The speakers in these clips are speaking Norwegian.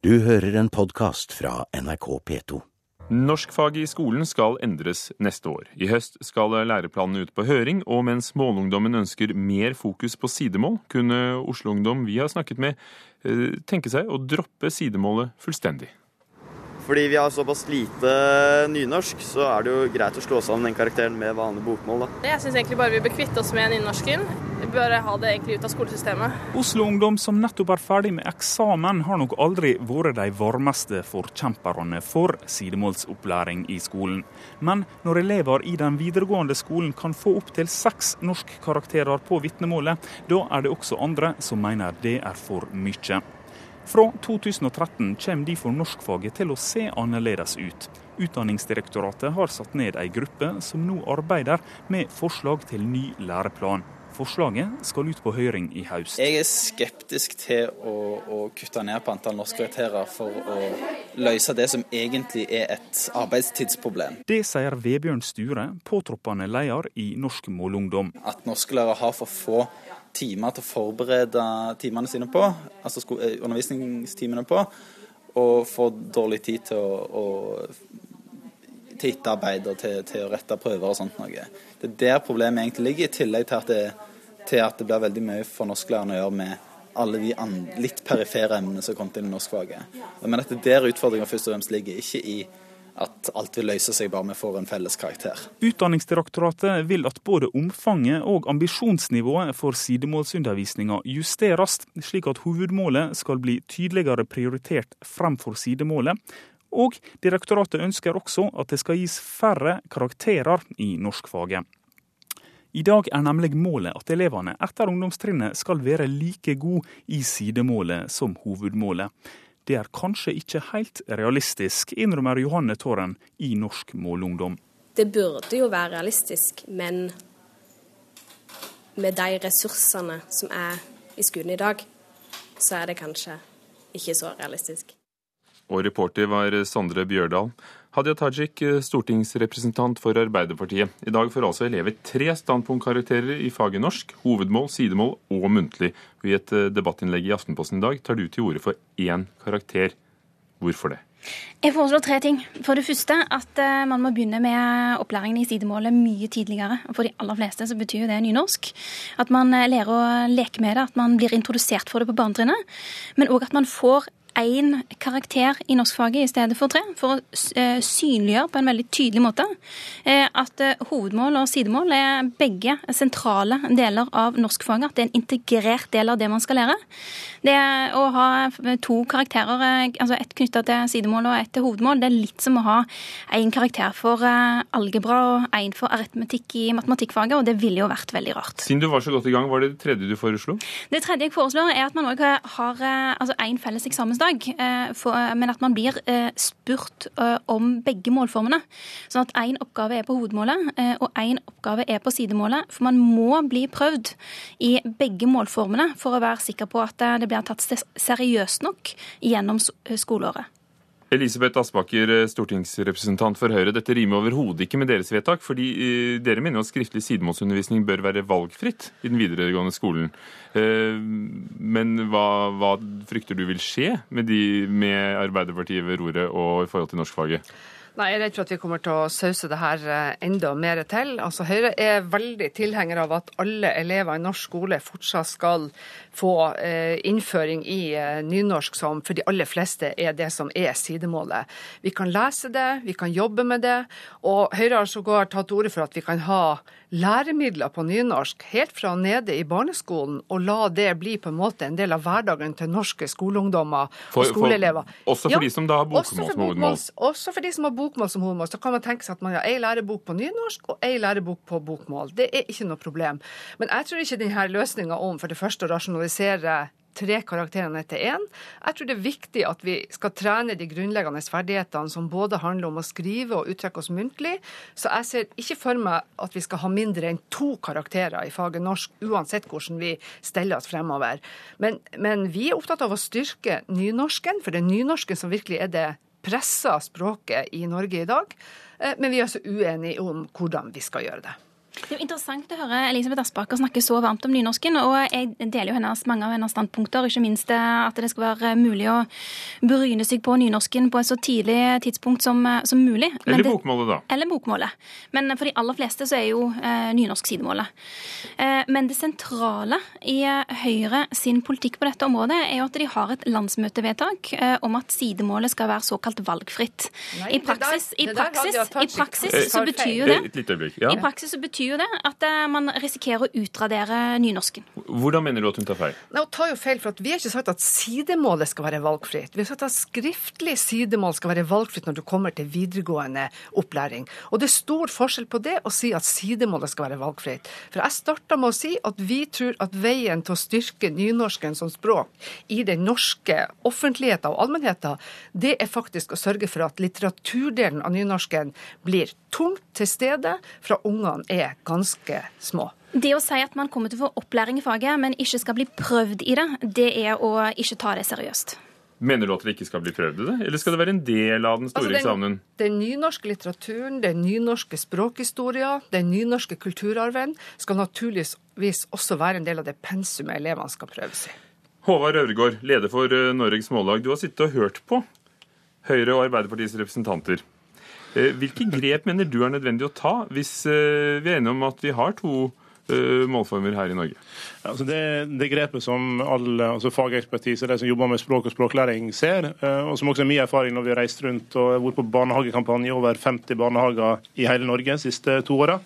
Du hører en podkast fra NRK P2. Norskfaget i skolen skal endres neste år. I høst skal læreplanene ut på høring, og mens målungdommen ønsker mer fokus på sidemål, kunne Oslo-ungdom vi har snakket med, eh, tenke seg å droppe sidemålet fullstendig. Fordi vi har såpass lite nynorsk, så er det jo greit å slå sammen den karakteren med vanlig bokmål. da. Jeg syns egentlig bare vi bør kvitte oss med nynorsken. Vi bør ha det egentlig ut av skolesystemet. Oslo-ungdom som nettopp er ferdig med eksamen, har nok aldri vært de varmeste forkjemperne for sidemålsopplæring i skolen. Men når elever i den videregående skolen kan få opptil seks norskkarakterer på vitnemålet, da er det også andre som mener det er for mye. Fra 2013 kommer derfor norskfaget til å se annerledes ut. Utdanningsdirektoratet har satt ned ei gruppe som nå arbeider med forslag til ny læreplan. Forslaget skal ut på høring i høst. Jeg er skeptisk til å, å kutte ned på antall norskkarakterer for å løse det som egentlig er et arbeidstidsproblem. Det sier Vebjørn Sture, påtroppende leder i Norsk Målungdom. At norsklærere har for få timer til å forberede timene sine på, altså undervisningstimene på, og får dårlig tid til å, å til etterarbeid og til, til, å rette prøver og sånt noe. Det er der problemet egentlig ligger, i tillegg til at det, til at det blir veldig mye for norsklærerne å gjøre med alle de litt perifere emnene som kom til norskfaget. Men at det er der utfordringa først og fremst ligger, ikke i at alt vil løse seg bare vi får en felles karakter. Utdanningsdirektoratet vil at både omfanget og ambisjonsnivået for sidemålsundervisninga justeres, slik at hovedmålet skal bli tydeligere prioritert fremfor sidemålet. Og direktoratet ønsker også at det skal gis færre karakterer i norskfaget. I dag er nemlig målet at elevene etter ungdomstrinnet skal være like gode i sidemålet som hovedmålet. Det er kanskje ikke helt realistisk, innrømmer Johanne Tåren i Norsk Målungdom. Det burde jo være realistisk, men med de ressursene som er i skolen i dag, så er det kanskje ikke så realistisk. Og reporter var Sondre Bjørdal. Hadia Tajik, stortingsrepresentant for Arbeiderpartiet. I dag får altså elever tre standpunktkarakterer i faget norsk, hovedmål, sidemål og muntlig. I et eh, debattinnlegg i Aftenposten i dag tar du til orde for én karakter. Hvorfor det? Jeg foreslår tre ting. For det første at eh, man må begynne med opplæringen i sidemålet mye tidligere. For de aller fleste så betyr det nynorsk. At man eh, lærer å leke med det, at man blir introdusert for det på barnetrinnet. Men òg at man får én karakter i norskfaget i stedet for tre, for å eh, synliggjøre på en veldig tydelig måte eh, at eh, hovedmål og sidemål er begge sentrale deler av norskfaget. At det er en integrert del av det man skal lære. Det å ha to karakterer, altså ett knytta til sidemål og ett til hovedmål, det er litt som å ha én karakter for algebra og én for aritmetikk i matematikkfaget, og det ville jo vært veldig rart. Siden du var så godt i gang, var det det tredje du foreslo? Det tredje jeg foreslår, er at man òg har altså én felles eksamen eksamensdag, eh, men at man blir eh, spurt eh, om begge målformene. Sånn at én oppgave er på hovedmålet, og én oppgave er på sidemålet. For man må bli prøvd i begge målformene for å være sikker på at det blir tatt seriøst nok gjennom skoleåret. Elisabeth Aspaker, eh, stortingsrepresentant for Høyre. Dette rimer overhodet ikke med deres vedtak, fordi eh, dere mener at skriftlig sidemålsundervisning bør være valgfritt i den videregående skolen. Eh, men hva, hva frykter du vil skje med, de, med Arbeiderpartiet ved roret og i forhold til norskfaget? Nei, Jeg er redd for at vi kommer til å sause det her eh, enda mer til. Altså, Høyre er veldig tilhenger av at alle elever i norsk skole fortsatt skal få eh, innføring i eh, nynorsk, som for de aller fleste er det som er sidemålet. Vi kan lese det, vi kan jobbe med det, og Høyre har sågar tatt til orde for at vi kan ha læremidler på nynorsk helt fra nede i barneskolen, og la det bli på en måte en del av hverdagen til norske skoleungdommer og skoleelever. For, også for ja, de som da har bokmål som hovedmål? Også for de som har bokmål som hovedmål. Så kan man tenke seg at man har ei lærebok på nynorsk og ei lærebok på bokmål. Det er ikke noe problem. Men jeg tror ikke denne løsninga om for det første å rasjonalisere tre karakterene etter én. Jeg tror det er viktig at vi skal trene de grunnleggende ferdighetene som både handler om å skrive og uttrykke oss muntlig. Så jeg ser ikke for meg at vi skal ha mindre enn to karakterer i faget norsk, uansett hvordan vi steller oss fremover. Men, men vi er opptatt av å styrke nynorsken, for det er nynorsken som virkelig er det pressa språket i Norge i dag. Eh, men vi er altså uenige om hvordan vi skal gjøre det. Det er jo interessant å høre Elisabeth Aspaker snakke så varmt om nynorsken. og Jeg deler jo hennes, mange av hennes standpunkter, ikke minst at det skal være mulig å bryne seg på nynorsken på et så tidlig tidspunkt som, som mulig. Men eller bokmålet, da. Eller bokmålet. Men for de aller fleste så er jo eh, nynorsk sidemålet. Eh, men det sentrale i Høyre sin politikk på dette området er jo at de har et landsmøtevedtak eh, om at sidemålet skal være såkalt valgfritt. Nei, I praksis, der, i praksis, i praksis så betyr jo det Et lite øyeblikk. Ja. I praksis så betyr jo det at eh, man risikerer å utradere nynorsken. Hvordan mener du at hun tar feil? Nei, hun tar jo feil, for Vi har ikke sagt at sidemålet skal være valgfritt. Vi har sagt at skriftlig sidemål skal være valgfritt når du kommer til videregående opplæring. Og det er stor forskjell på det å si at sidemålet skal være valgfritt. For jeg starta med å si at vi tror at veien til å styrke nynorsken som språk i den norske offentligheten og allmennheten, det er faktisk å sørge for at litteraturdelen av nynorsken blir tungt til stede fra ungene er ganske små. Det å si at man kommer til å få opplæring i faget, men ikke skal bli prøvd i det, det er å ikke ta det seriøst. Mener du at det ikke skal bli prøvd i det, eller skal det være en del av den store altså den, eksamen? Den nynorske litteraturen, den nynorske språkhistoria, den nynorske kulturarven skal naturligvis også være en del av det pensumet elevene skal prøves i. Håvard Øvregård, leder for eh, Norges Mållag. Du har sittet og hørt på Høyre og Arbeiderpartiets representanter. Eh, hvilke grep mener du er nødvendig å ta hvis eh, vi er enige om at vi har to eh, målformer her i Norge? Altså det, det, grepet som all altså fagekspertise, de som jobber med språk og språklæring, ser, og som også er min erfaring når vi har reist rundt og vært på barnehagekampanje over 50 barnehager i hele Norge de siste to åra,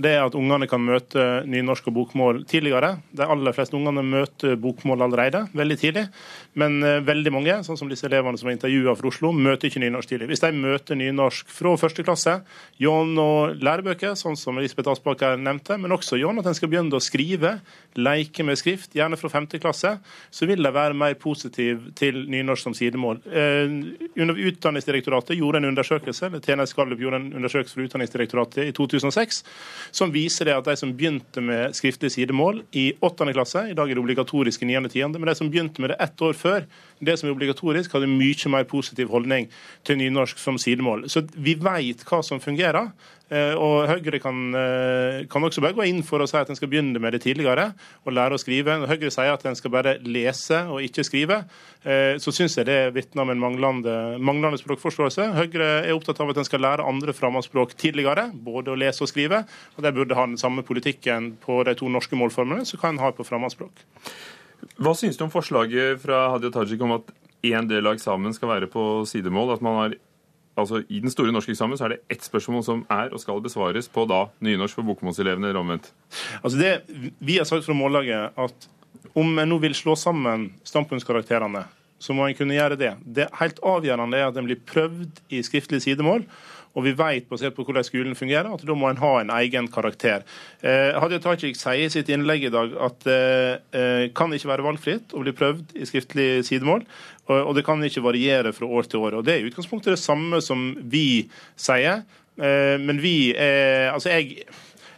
det er at ungene kan møte nynorsk og bokmål tidligere. De aller fleste ungene møter bokmål allerede, veldig tidlig. Men uh, veldig mange, sånn som disse elevene som er intervjua fra Oslo, møter ikke nynorsk tidlig. Hvis de møter nynorsk fra første klasse, gjennom lærebøker, sånn som Elisabeth Aspaker nevnte, men også gjennom at en skal begynne å skrive, leke med skrift, gjerne fra femte klasse, så vil de være mer positive til nynorsk som sidemål. Uh, Utdanningsdirektoratet gjorde en undersøkelse, eller TNS Gallup gjorde en undersøkelse for Utdanningsdirektoratet i 2006 som viser det at de som begynte med skriftlig sidemål i 8. klasse, i dag er det obligatorisk i 9. og 10., men de som begynte med det ett år før, det som er obligatorisk, hadde mye mer positiv holdning til nynorsk som sidemål. Så vi vet hva som fungerer. Eh, og Høyre kan, eh, kan, også bare gå inn for å si at en skal begynne med det tidligere og lære å skrive. Når Høyre sier at en skal bare lese og ikke skrive, eh, så syns jeg det vitner om en manglende, manglende, språkforståelse. Høyre er opptatt av at en skal lære andre fremmedspråk tidligere, både å lese og skrive. Og De burde ha den samme politikken på de to norske målformene som kan ha på fremmedspråk. Hva syns du om forslaget fra Hadia Tajik om at én del av eksamen skal være på sidemål? At man har altså I den store norske eksamen så er det ett spørsmål som er og skal besvares på da nynorsk for bokmålselevene, eller omvendt. Altså det, Vi har sagt fra Mållaget at om en nå vil slå sammen standpunktskarakterene, så må en kunne gjøre det. Det helt avgjørende er at en blir prøvd i skriftlig sidemål. Og vi vet basert på hvordan skolen fungerer, at da må en ha en egen karakter. Eh, Hadia Tajik sier i sitt innlegg i dag at det eh, kan ikke være valgfritt å bli prøvd i skriftlig sidemål. Og det kan ikke variere fra år til år. Og Det er i utgangspunktet det samme som vi sier. Eh, men vi er Altså, jeg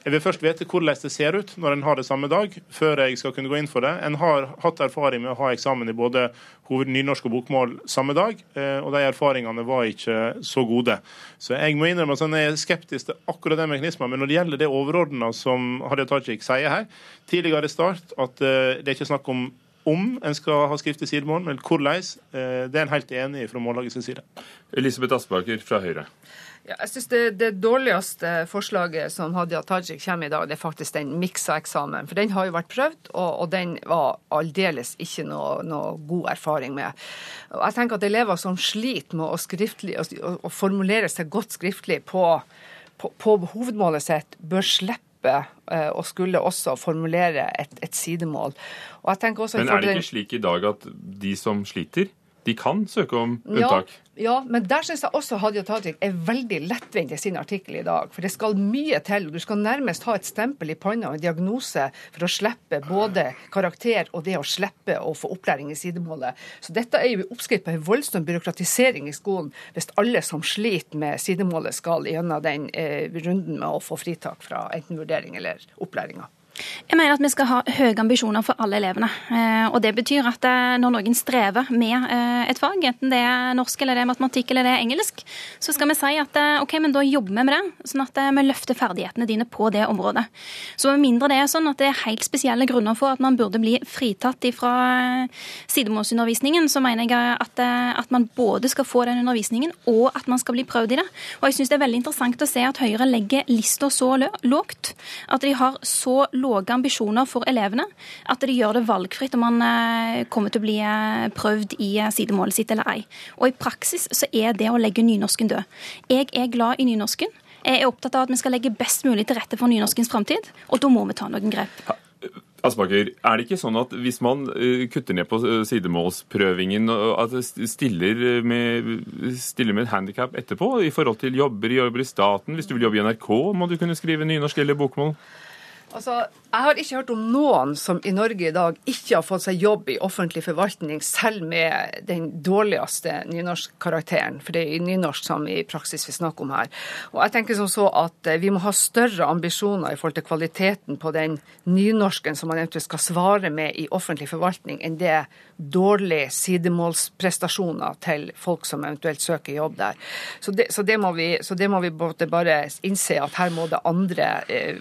jeg vil først vite hvordan det ser ut når en har det samme dag, før jeg skal kunne gå inn for det. En har hatt erfaring med å ha eksamen i både nynorsk og bokmål samme dag, eh, og de erfaringene var ikke så gode. Så jeg må innrømme at jeg er skeptisk til akkurat den mekanismen. Men når det gjelder det overordna som Hadia Tajik sier her, tidligere i start at eh, det er ikke snakk om om en skal ha skriftlig sidemål, men hvordan. Eh, det er en helt enig i fra Mållagets side. Elisabeth Aspaker fra Høyre. Ja, jeg synes det, det, dårligste forslaget som Hadia Tajik kommer i dag, det er faktisk den miksa eksamen. For den har jo vært prøvd, og, og den var aldeles ikke noe, noe, god erfaring med. Og jeg tenker at elever som sliter med å, skriftlig, å, å formulere seg godt skriftlig på, på, på hovedmålet sitt, bør slippe eh, og skulle også formulere et, et sidemål. Men er det ikke slik i dag at de som sliter, de kan søke om unntak? Ja, ja, men der syns jeg også Hadia Tajik er veldig lettvint i sin artikkel i dag. For det skal mye til. Du skal nærmest ha et stempel i panna og en diagnose for å slippe både karakter og det å slippe å få opplæring i sidemålet. Så dette er jo oppskrift på en voldsom byråkratisering i skolen, hvis alle som sliter med sidemålet, skal gjennom den eh, runden med å få fritak fra enten vurdering eller opplæringa. Jeg mener at vi skal ha høye ambisjoner for alle elevene. Eh, og Det betyr at eh, når noen strever med eh, et fag, enten det er norsk eller det er matematikk eller det er engelsk, så skal vi si at ok, men da jobber vi med det, sånn at vi løfter ferdighetene dine på det området. Så med mindre det er sånn at det er helt spesielle grunner for at man burde bli fritatt fra sidemålsundervisningen, så mener jeg at, at man både skal få den undervisningen og at man skal bli prøvd i det. Og jeg syns det er veldig interessant å se at Høyre legger lista så lågt at de har så lave ambisjoner for elevene at de gjør det valgfritt om man eh, kommer til å bli eh, prøvd i eh, sidemålet sitt eller ei. Og i praksis så er det å legge nynorsken død. Jeg er glad i nynorsken. Jeg er opptatt av at vi skal legge best mulig til rette for nynorskens framtid, og da må vi ta noen grep. Aspaker, er det ikke sånn at hvis man kutter ned på sidemålsprøvingen, at stiller med, stiller med et handikap etterpå i forhold til jobber, jobber i staten? Hvis du vil jobbe i NRK, må du kunne skrive nynorsk eller bokmål? Altså, Jeg har ikke hørt om noen som i Norge i dag ikke har fått seg jobb i offentlig forvaltning, selv med den dårligste nynorskkarakteren, for det er nynorsk som i praksis vi snakker om her. Og jeg tenker som så at eh, Vi må ha større ambisjoner i forhold til kvaliteten på den nynorsken som man eventuelt skal svare med i offentlig forvaltning, enn det dårlige sidemålsprestasjoner til folk som eventuelt søker jobb der. Så det, så det må vi, så det må vi bare innse at her må det andre eh,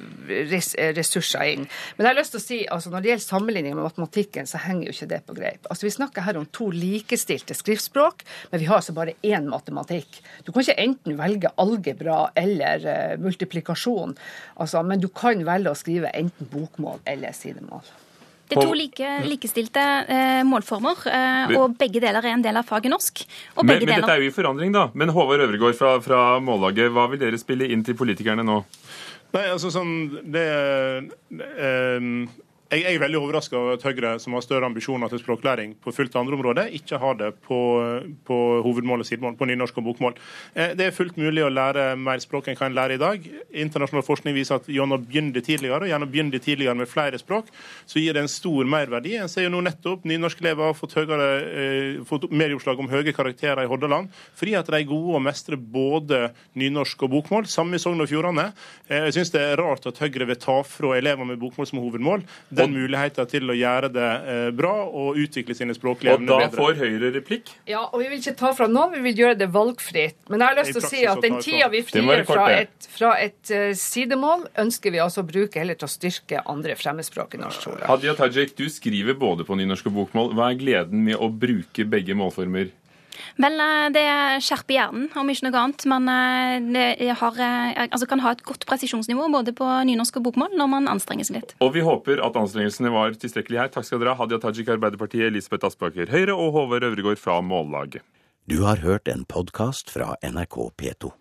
ressurser inn. Men jeg har lyst til å si, altså når det gjelder sammenligning med matematikken, så henger jo ikke det på greip. Altså Vi snakker her om to likestilte skriftspråk, men vi har altså bare én matematikk. Du kan ikke enten velge algebra eller uh, multiplikasjon, altså, men du kan velge å skrive enten bokmål eller sidemål. Det er to like, likestilte eh, målformer, eh, og begge deler er en del av faget norsk. men, men deler... dette er jo i forandring, da. Men Håvard Øvregård fra, fra Mållaget, hva vil dere spille inn til politikerne nå? Nei, altså sånn det, um jeg er veldig overraska over at Høyre, som har større ambisjoner til språklæring på fullt andre områder, ikke har det på, på hovedmål og sidemål, på nynorsk og bokmål. Eh, det er fullt mulig å lære mer språk enn hva en lærer i dag. Internasjonal forskning viser at gjennom å begynne tidligere, og gjennom å begynne tidligere med flere språk, så gir det en stor merverdi. En ser jo nå nettopp nynorskelever har fått, høyere, eh, fått medieoppslag om høye karakterer i Hordaland, fordi at de er gode og mestrer både nynorsk og bokmål. Samme i Sogn og Fjordane. Eh, jeg syns det er rart at Høyre vil ta fra elever med bokmål som hovedmål den muligheten til å gjøre det eh, bra og utvikle sine språklige evner bedre. Og da får Høyre replikk? Ja, og vi vil ikke ta fra noen, vi vil gjøre det valgfritt. Men jeg har lyst til å si at den tida vi frigjør fra et, fra et uh, sidemål, ønsker vi altså å bruke heller til å styrke andre fremmedspråk i norsk skole. Hadia Tajik, du skriver både på nynorsk og bokmål. Hva er gleden med å bruke begge målformer? Vel, eh, det skjerper hjernen, om ikke noe annet. Man eh, har, eh, altså kan ha et godt presisjonsnivå både på nynorsk og bokmål når man anstrenger seg litt. Og vi håper at anstrengelsene var tilstrekkelige her. Takk skal dere ha, Hadia Tajik, Arbeiderpartiet, Elisabeth Aspaker, Høyre og Håvard Øvregård fra Mållaget. Du har hørt en podkast fra NRK P2.